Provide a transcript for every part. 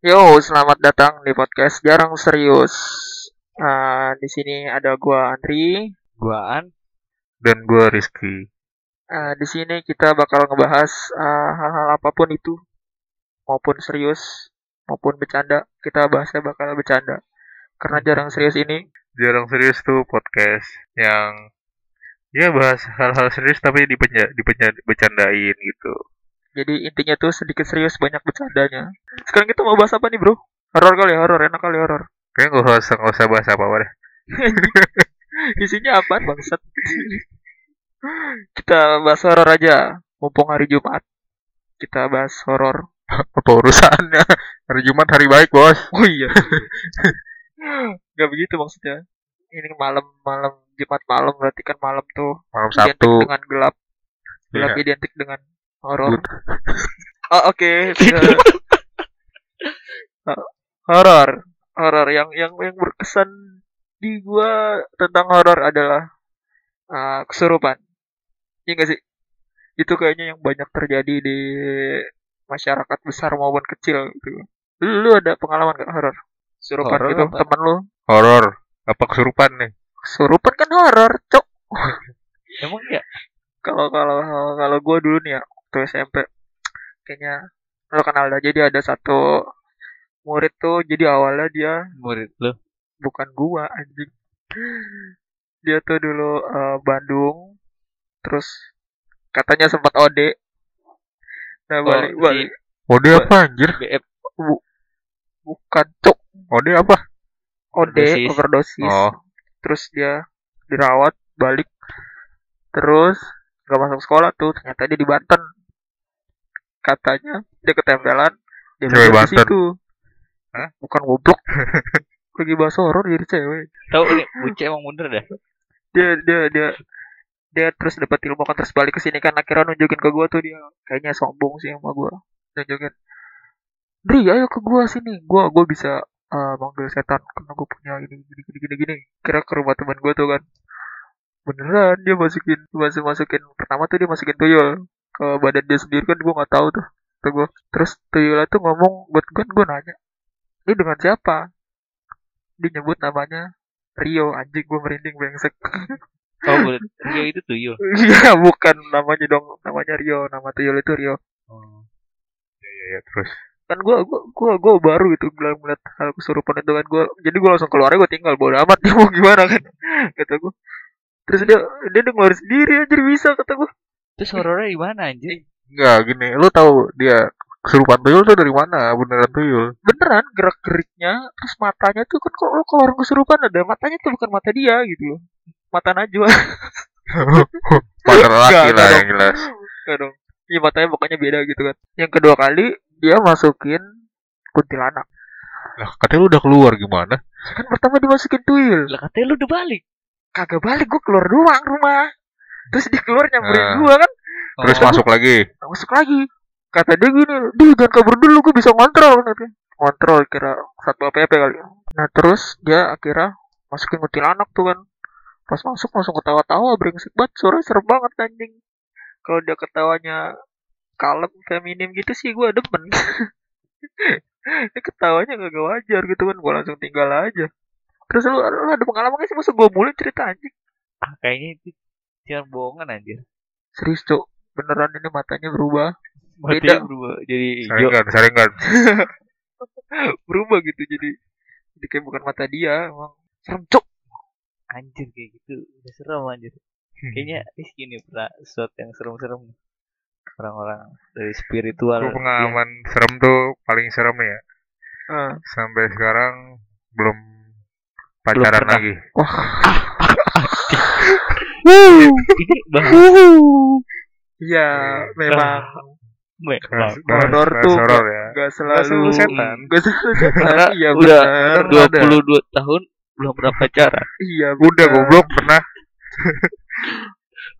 Yo, selamat datang di podcast Jarang Serius. Uh, di sini ada gua Andri, gua An, dan gua Rizky. Uh, di sini kita bakal ngebahas uh, hal-hal uh, apa pun itu, maupun serius, maupun bercanda. Kita bahasnya bakal bercanda. Karena jarang serius ini. Jarang serius tuh podcast yang ya bahas hal-hal serius tapi dipenya, dipenya, bercandain gitu. Jadi intinya tuh sedikit serius banyak bercandanya. Sekarang kita mau bahas apa nih bro? Horor kali horor enak kali horor. Kayaknya gak usah gak usah bahas apa apa deh. Isinya apa bangsat? kita bahas horor aja. Mumpung hari Jumat. Kita bahas horor. apa urusannya? Hari Jumat hari baik bos. Oh iya. gak begitu maksudnya. Ini malam-malam Jumat malam berarti kan malam tuh. Malam Sabtu. dengan gelap. Gelap yeah. identik dengan horor. oh oke. Okay. horor, horor yang yang yang berkesan di gua tentang horor adalah uh, kesurupan. Iya gak sih? Itu kayaknya yang banyak terjadi di masyarakat besar maupun kecil gitu. Lu, ada pengalaman gak horor? Kesurupan horror itu apa? temen lu? Horor. Apa kesurupan nih? Kesurupan kan horor, cok. Emang ya? Kalau kalau kalau gue dulu nih ya, waktu SMP kayaknya lo kenal aja dia ada satu murid tuh jadi awalnya dia murid lo bukan gua anjing. Dia tuh dulu uh, Bandung terus katanya sempat OD nah oh, balik oh, balik. OD apa anjir? BF Bu, bukan cok OD apa? OD overdosis, overdosis. Oh. terus dia dirawat balik. Terus gak masuk sekolah tuh ternyata dia di Banten katanya dia ketempelan dia cewek di situ. Hah? bukan goblok. Lagi bahas horor jadi cewek. Tahu ini buce emang mundur dah. Dia dia dia dia terus dapat ilmu kan terus balik ke sini kan akhirnya nunjukin ke gua tuh dia kayaknya sombong sih sama gua. Nunjukin Dri ayo ke gua sini. Gua gua bisa uh, manggil setan karena gua punya ini gini gini gini gini. Kira ke rumah teman gua tuh kan. Beneran dia masukin masuk masukin pertama tuh dia masukin tuyul ke badan dia sendiri kan gue nggak tahu tuh. Tuh gue terus Tuyula tuh ngomong buat gue gue nanya ini dengan siapa? Dia nyebut namanya Rio anjing gue merinding bengsek oh Rio itu Tuyul? Iya bukan. Namanya dong namanya Rio. Nama Tuyul itu Rio. Oh. Ya ya, ya terus? Kan gue gue gue gue baru gitu bilang melihat hal kesurupan itu kan. Gue jadi gue langsung keluar gue tinggal bodo amat. Dia mau gimana kan? Kata gue terus dia dia dengar sendiri aja bisa kata gue Terus horornya gimana anjing? Enggak, gini, lu tahu dia kesurupan tuyul tuh dari mana? Beneran tuyul. Beneran gerak-geriknya, terus matanya tuh kan kalau kalau orang kesurupan ada matanya tuh bukan mata dia gitu loh. Mata Najwa. mata laki lah yang jelas. Enggak dong. Iya matanya pokoknya beda gitu kan. Yang kedua kali dia masukin kuntilanak. Lah katanya lu udah keluar gimana? Kan pertama dimasukin tuyul. Lah katanya lu udah balik. Kagak balik, gua keluar doang rumah terus dia keluar nyamperin uh, gua kan. Terus oh. masuk lagi. masuk lagi. Kata dia gini dia jangan kabur dulu gua bisa ngontrol nanti ngontrol kira satu pp kali. Nah terus dia akhirnya masukin anak tuh kan. Pas masuk langsung ketawa-tawa brengsek banget. Suara serem banget anjing. Kalau dia ketawanya kalem feminim gitu sih gua demen. Ini ketawanya gak wajar gitu kan gua langsung tinggal aja. Terus lu, lu ada pengalaman gak sih? Masa gua mulai cerita anjing? Ah, kayaknya itu Jangan bohongan anjir. Serius, Cok. Beneran ini matanya berubah. Matanya Beda. berubah jadi hijau. Saringan, saringan. berubah gitu jadi jadi kayak bukan mata dia, emang serem, Cok. Anjir kayak gitu. Udah serem anjir. Hmm. Kayaknya Rizky nih pernah sesuatu yang serem-serem orang-orang dari spiritual. Itu pengalaman ya. serem tuh paling serem ya. Uh. Sampai sekarang belum pacaran belum lagi. Wah. Iya, memang Honor tuh gak, ya. gak selalu setan. Gak selalu setan. Iya udah dua puluh dua tahun belum pernah pacaran. Iya udah goblok pernah.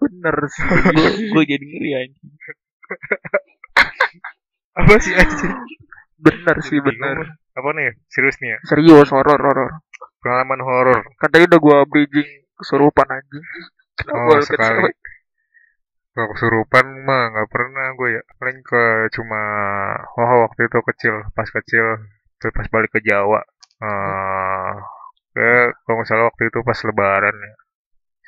bener sih. Gue jadi ngeri anjing. Apa sih anjing? Bener sih bener. Apa nih? Serius nih ya? Serius horor horor. Pengalaman horor. Kan tadi udah gue bridging kesurupan anjing. Oh sekali. Gak kesurupan mah nggak pernah gue ya. Paling ke cuma oh waktu itu kecil pas kecil Terus pas balik ke Jawa. Eh kayak kalau nggak salah waktu itu pas lebaran ya.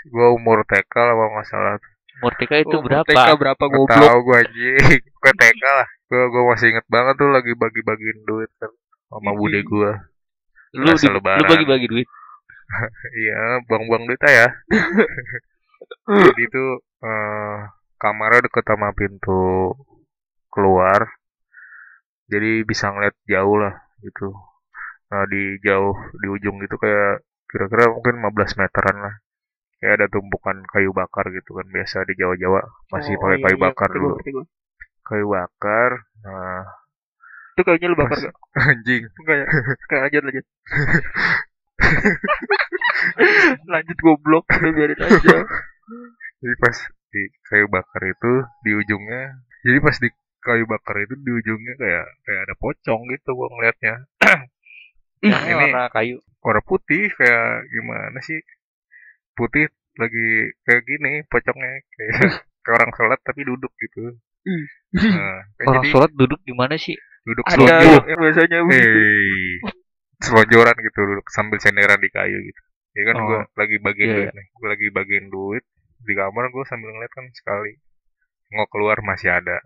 Gue umur TK lah kalau nggak salah. Murtika itu Oh, berapa? TK berapa goblok? tahu gue anjing. Gue TK lah. Gue gue masih inget banget tuh lagi bagi-bagiin duit kan sama bude gue Lu di- lu bagi-bagi duit. iya buang-buang duit aja ya. Jadi tuh eh kamarnya deket sama pintu keluar. Jadi bisa ngeliat jauh lah gitu. Nah di jauh di ujung gitu kayak kira-kira mungkin 15 meteran lah. Kayak ada tumpukan kayu bakar gitu kan biasa di Jawa-Jawa. Masih Oh, pakai iya, kayu iya, bakar ngerti dulu. kayu bakar nah Itu kayaknya lu bakar gak? anjing. Enggak ya? Kayak lanjut lanjut. lanjut goblok, biarin aja. Jadi pas di kayu bakar itu di ujungnya, jadi pas di kayu bakar itu di ujungnya kayak kayak ada pocong gitu gua ngeliatnya. Yang ini- warna kayu. Warna putih kayak gimana sih? Putih lagi kayak gini pocongnya kayak kayak orang sholat tapi duduk gitu. Nah, Orang jadi sholat duduk di mana sih? duduk Ada selonjor. biasanya. Hei, selonjoran gitu duduk sambil senderan di kayu gitu. Jadi kan Oh. gua lagi bagiin Iya, duit nih. Gua lagi bagiin duit di kamar gua sambil ngeliat kan sekali. Mau keluar masih ada.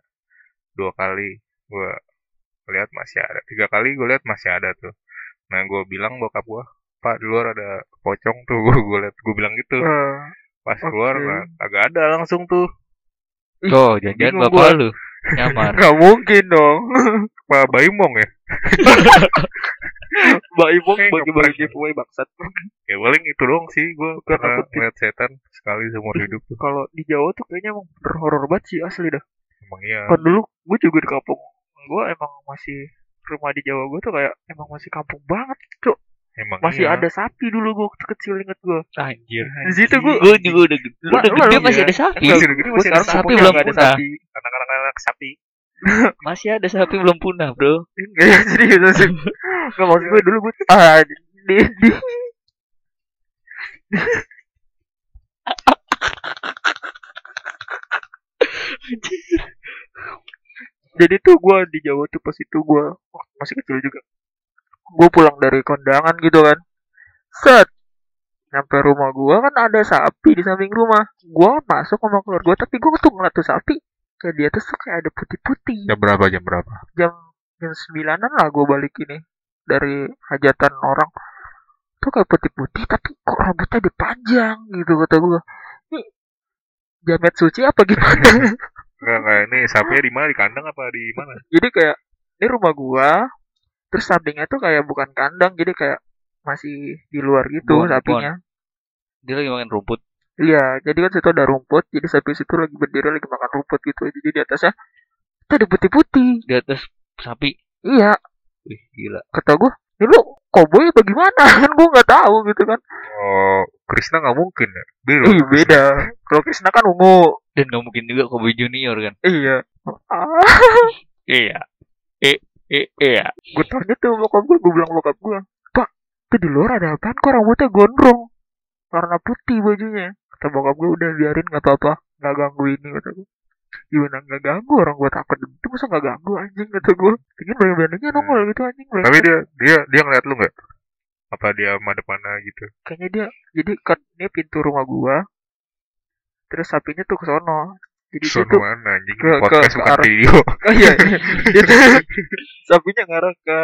Dua kali gua lihat masih ada. Tiga kali gua lihat masih ada tuh. Nah gua bilang bokap gua, Pak di luar ada pocong tuh. Gua gua lihat gua bilang gitu. Wah, Pas keluar oke. nah, agak ada langsung tuh. Tuh, jangan bapak gua. lu. Nyamar. Nggak mungkin dong. Pak Baimong ya? Eh, bagi-bagi giveaway bangsat. Ya paling itu doang sih gua Bukan pernah ngeliat setan sekali seumur hidup tuh. Kalau di Jawa tuh kayaknya emang bener horor banget sih asli dah. Emang iya. Kan dulu gue juga di kampung. Gue emang masih rumah di Jawa gue tuh kayak emang masih kampung banget, cuk. Emang Masih iya. ada sapi dulu gue kecil inget gue. Anjir. Di situ gue Gue juga udah gede. Udah lu- gede lu- masih iya. ada sapi. Masih ada gede, gue masih ada sapi belum nggak ada punah. sapi. anak-anak sapi. Masih ada sapi belum punah, Bro. Iya serius sih. Gak maksud gue dulu gue ah di di Jadi tuh gue di Jawa tuh pas itu gue waktu masih kecil juga. Gue pulang dari kondangan gitu kan. Set. Nyampe rumah gue kan ada sapi di samping rumah. Gue masuk sama keluarga gue tapi gue tuh ngeliat tuh sapi. Kayak di atas tuh kayak ada putih-putih. Jam berapa? Jam berapa? jam jam sembilanan lah gue balik ini dari hajatan orang tuh kayak putih-putih tapi rambutnya dipanjang gitu kata gue ini jamet suci apa gimana Enggak, enggak. Ini sapinya di mana? Di kandang apa di mana? jadi kayak ini rumah gua terus sampingnya tuh kayak bukan kandang jadi kayak masih di luar gitu Bon, sapinya Dia lagi makan rumput. iya jadi kan situ ada rumput jadi sapi situ lagi berdiri lagi makan rumput gitu jadi di atasnya itu ada putih-putih Di atas sapi. iya Wih, gila. kata gue ini lu koboi apa gimana kan gue nggak tahu gitu kan Oh, Krishna nggak mungkin ya. Biru. Ih beda. Kalau Krishna kan ungu. Dan gak mungkin juga Kobe Junior kan. Iya. Ah, Iya. Eh, eh, iya. gue tanya tuh bokap gue, gue bilang bokap gue, Pak, itu di luar ada apaan kok rambutnya gondrong? Warna putih bajunya. Kata bokap gue udah biarin nggak apa-apa, nggak ganggu ini kata gue. Gimana nggak ganggu orang gue takut itu masa nggak ganggu anjing kata gue. Bikin berani-beraninya nongol gitu anjing. Tapi dia dia dia ngeliat lu nggak? Apa dia madep mana gitu? kayaknya dia jadi kan ini pintu rumah gua terus sapinya tuh ke sono jadi Sono tuh mana anjing? ke- ke- ke bukan arah- video. oh iya dia tuh sapinya ngarah ke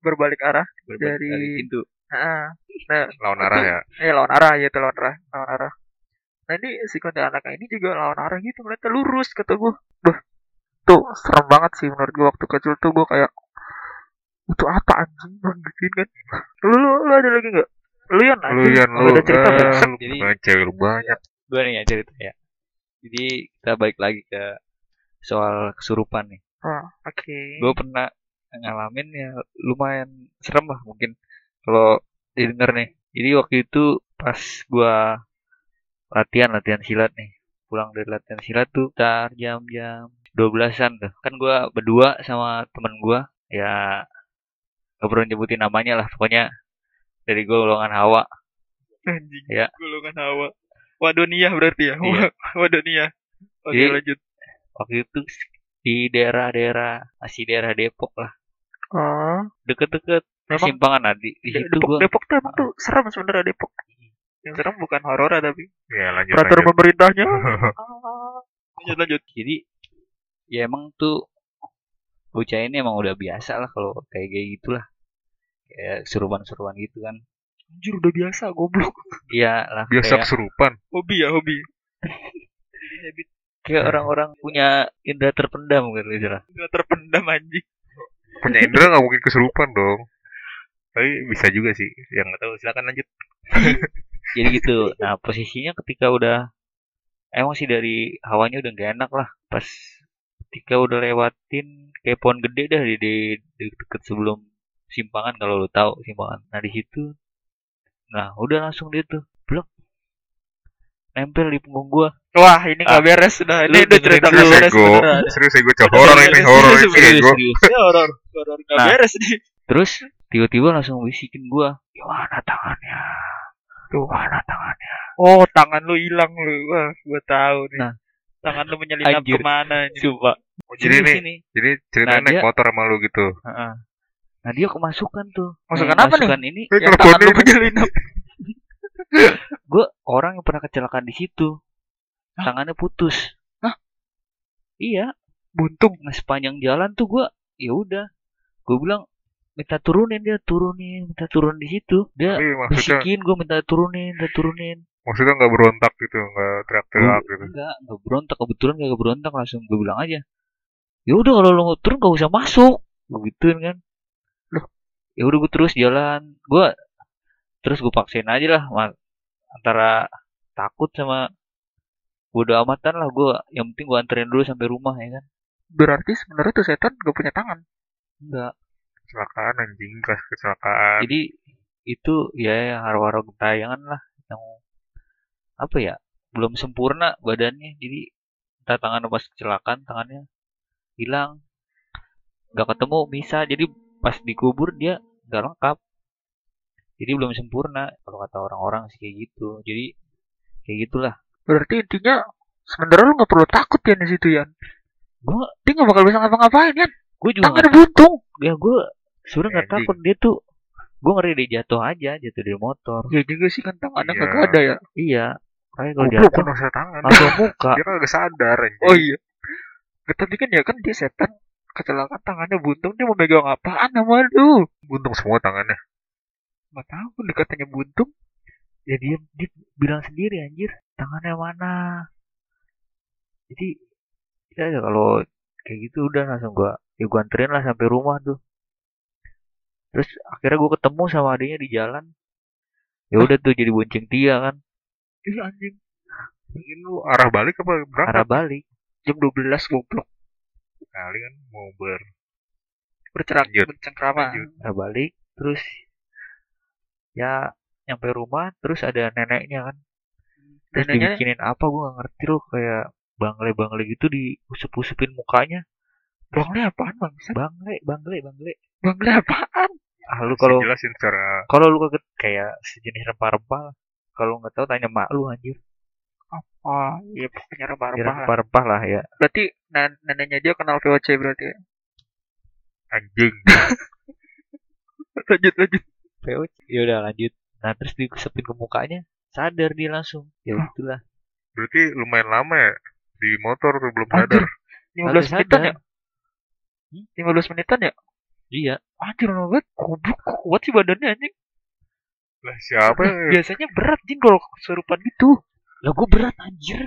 berbalik arah Berbalik Dari- dari pintu. nah, nah Lawan arah ya. eh lawan arah ya itu lawan arah lawan arah nah ini si anak ini juga lawan arah gitu ngeliatnya lurus kata gua bah tuh serem banget sih menurut gua waktu kecil tuh gua kayak itu apa anjing bang gituin kan lu, lu lu ada lagi nggak lu yang Lu Yan lu. ada cerita lu Jadi- cewek lu banyak. Gue nih ya cerita ya. Jadi kita balik lagi ke soal kesurupan nih. Oh, oke. Gue pernah ngalamin ya lumayan serem lah mungkin kalau didengar nih. Jadi waktu itu pas gua latihan latihan silat nih. Pulang dari latihan silat tuh sekitar jam-jam 12-an tuh. Kan gua berdua sama temen gua ya gak perlu nyebutin namanya lah pokoknya dari golongan Hawa Anjing. Ya. Golongan hawa. Wadonia berarti ya. Iya. Wadonia. Oke, Jadi- lanjut. waktu itu di daerah-daerah masih daerah Depok lah Oh, deket-deket Memang- simpangan nah, di, situ Depok, gua Depok tuh emang tuh serem sebenarnya Depok. Yang serem bukan horor tapi Ya lanjut peraturan lanjut. pemerintahnya. Ah, lanjut lanjut. jadi ya emang tuh bocah ini emang udah biasa lah kalau kayak kayak gitulah kayak serupan-serupan gitu kan Anjir udah biasa goblok. iya lah Biasa kayak, kesurupan. Hobi ya hobi. kayak orang-orang punya indera terpendam gitu lah Udah terpendam anjing. Punya indra nggak mungkin kesurupan dong. Tapi bisa juga sih. Yang nggak tahu silakan lanjut. Jadi gitu nah posisinya ketika udah emang sih dari hawanya udah gak enak lah pas ketika udah lewatin kayak pohon gede dah di, di, di deket sebelum simpangan kalau lu tahu simpangan nah di situ nah udah langsung dia tuh blok nempel di punggung gua Wah ini nggak Ah, beres sudah. Ini udah cerita nggak Serius beres ego. beneran. Serius ego cowok horor ini horor ini serius, horor horor nggak Nah. beres nih. terus tiba-tiba langsung bisikin gua gimana tangannya tuh mana tangannya Oh tangan lu hilang lu. Wah gua tahu nih. Nah. Tangan lu menyelinap Anjir. ke mana ini? coba Oh, jadi nih, ini. jadi ceritanya Nah, naik dia- motor sama lu gitu. Heeh. nah dia kemasukan tuh Masukan Nah, apa nih? masukan ini Eh, Yang tangan lu teleponin. menyelinap. gue orang yang pernah kecelakaan di situ Hah? tangannya putus Hah? iya Buntung. nah sepanjang jalan tuh gue ya udah gue bilang minta turunin dia turunin minta turun di situ. Dia bisikin gue minta turunin minta turunin. Maksudnya nggak berontak gitu, nggak teriak-teriak gitu. enggak enggak berontak. Kebetulan gak berontak langsung gue bilang aja. Ya udah kalau lo turun gak usah masuk. Gue gituin kan. Loh ya udah gue terus jalan. Gue terus gue paksain aja lah antara takut sama bodo amatan lah. Gue yang penting gue anterin dulu sampai rumah ya kan. Berarti sebenarnya tuh setan gak punya tangan. enggak Kecelakaan anjing, kas kecelakaan. jadi itu ya haro-haro gentayangan lah yang apa ya belum sempurna badannya jadi entah tangan pas kecelakaan tangannya hilang nggak ketemu bisa jadi pas dikubur dia nggak lengkap jadi belum sempurna kalau kata orang-orang sih kayak gitu jadi kayak gitulah Berarti intinya sebenarnya lu gak perlu takut ya di situ ya. gue Dia gak bakal bisa ngapa-ngapain ya. gue juga nggak Tangannya buntung. ya gue sebenarnya nggak takut dia tuh gue ngeri dia jatuh aja jatuh dari motor Ya juga sih kan tangannya Iya. kagak ada ya. iya kayak kalau jatuh kan masa tangan. langsung muka Dia kan agak sadar anjing. Oh iya. Nggak, Tapi kan ya kan dia setan kecelakaan tangannya buntung dia mau megang apaan sama lu? Buntung semua tangannya. Gak tahu dia katanya buntung. ya dia, dia bilang sendiri anjir tangannya mana jadi ya kalau kayak gitu udah langsung gua ya gua anterin lah sampai rumah tuh terus akhirnya gua ketemu sama adiknya di jalan. Ya udah tuh jadi bonceng dia kan. Iya anjing. Mungkin lu arah balik apa berangkat? arah balik. Jam 12 goblok. Kali kan mau ber Bercerak bercengkrama. Arah balik terus ya nyampe rumah terus ada neneknya kan. Terus Neneknya? dibikinin apa gua gak ngerti loh kayak bangle-bangle gitu diusup-usupin mukanya bangle apaan bang? bangle bangle bangle Bangle apaan? ah lu kalau jelasin secara kalau lu kaget kayak sejenis rempah-rempah lah. kalau nggak tahu tanya mak lu anjir Oh iya pokoknya Ya, rempah-rempah lah. rempah-rempah lah ya Berarti nen- neneknya dia kenal VOC berarti ya. anjing. Lanjut lanjut. VOC ya udah lanjut nah terus diusapin ke mukanya sadar dia langsung ya itulah Berarti lumayan lama ya di motor tuh belum sadar. 15 Sadar. menitan ya? Hmm? 15 menitan ya? iya Anjir lama banget. Goblok kuat sih badannya anjing. Lah siapa ya? Biasanya berat jing kalau kesurupan gitu. lah gue berat anjir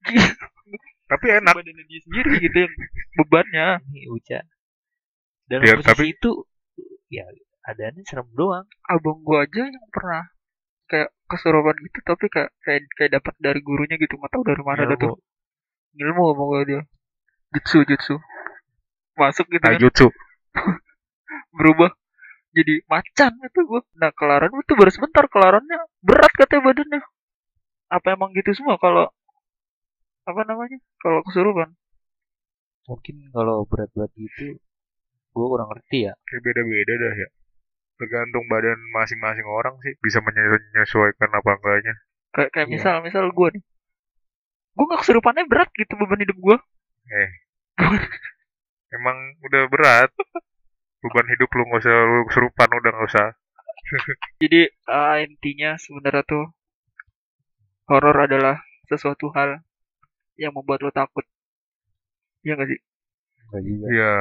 Tapi enak. Badannya dia sendiri gitu yang bebannya. nih Uca dalam Ya, tapi- itu ya adanya serem doang Abang gua aja yang pernah kayak kesurupan gitu tapi kayak kayak, kayak dapat dari gurunya gitu nggak tahu dari mana dah tuh ilmu sama gua dia jutsu jutsu masuk gitu kan Taijutsu. berubah jadi macan itu gua nah kelaran itu baru sebentar kelarannya berat katanya badannya apa emang gitu semua kalau apa namanya kalau kesurupan mungkin kalau berat-berat gitu gue kurang ngerti ya Kayak beda-beda dah ya. Tergantung badan masing-masing orang sih bisa menyesuaikan apa enggaknya. kayak kayak Iya. misal misal gua nih gua nggak kesurupannya berat gitu beban hidup gua Emang udah berat. beban hidup lu nggak usah lu kesurupan udah nggak usah Jadi ah, intinya sebenarnya tuh horor adalah sesuatu hal yang membuat lo takut. Iya gak sih? Enggak juga. ya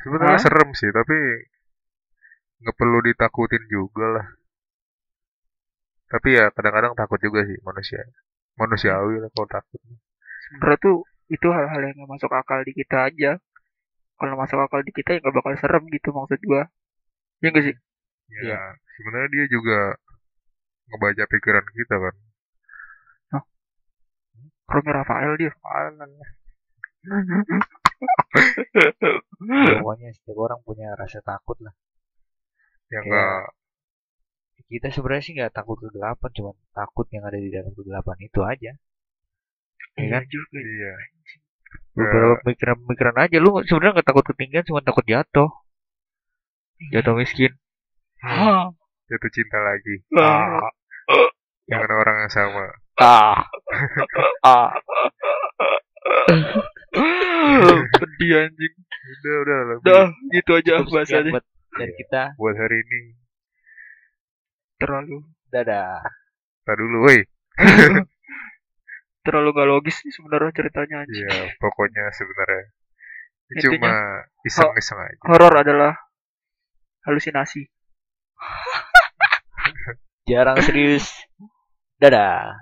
sebenarnya serem sih tapi nggak perlu ditakutin juga lah tapi ya kadang-kadang takut juga sih manusia manusiawi lah kalau takut Sebenarnya tuh itu hal-hal yang nggak masuk akal di kita aja. Kalau masuk akal di kita ya nggak bakal serem gitu maksud gua. Iya gak sih? ya Iya. sebenarnya dia juga ngebaca pikiran kita kan Romi Rafael dia. Pokoknya setiap orang punya rasa takut lah. yang Iya. nggak Kita sebenarnya sih nggak takut kegelapan, cuma takut yang ada di dalam kegelapan itu aja. Iya kan? juga. iya Beberapa pemikiran-pemikiran aja. Lu sebenarnya nggak takut ketinggian, cuma takut jatuh. Jatuh miskin. Ah. jatuh cinta lagi Ah. dengan orang yang sama Ah. Ah. Pedih anjing. udah udah lebih Udah, gitu aja bahasanya. buat dari kita. buat hari ini Terlalu Dadah. tak dulu woi terlalu gak logis sih sebenarnya ceritanya anjing. ya pokoknya sebenarnya cuma iseng-iseng aja Horor adalah halusinasi. Jarang serius. Dadah.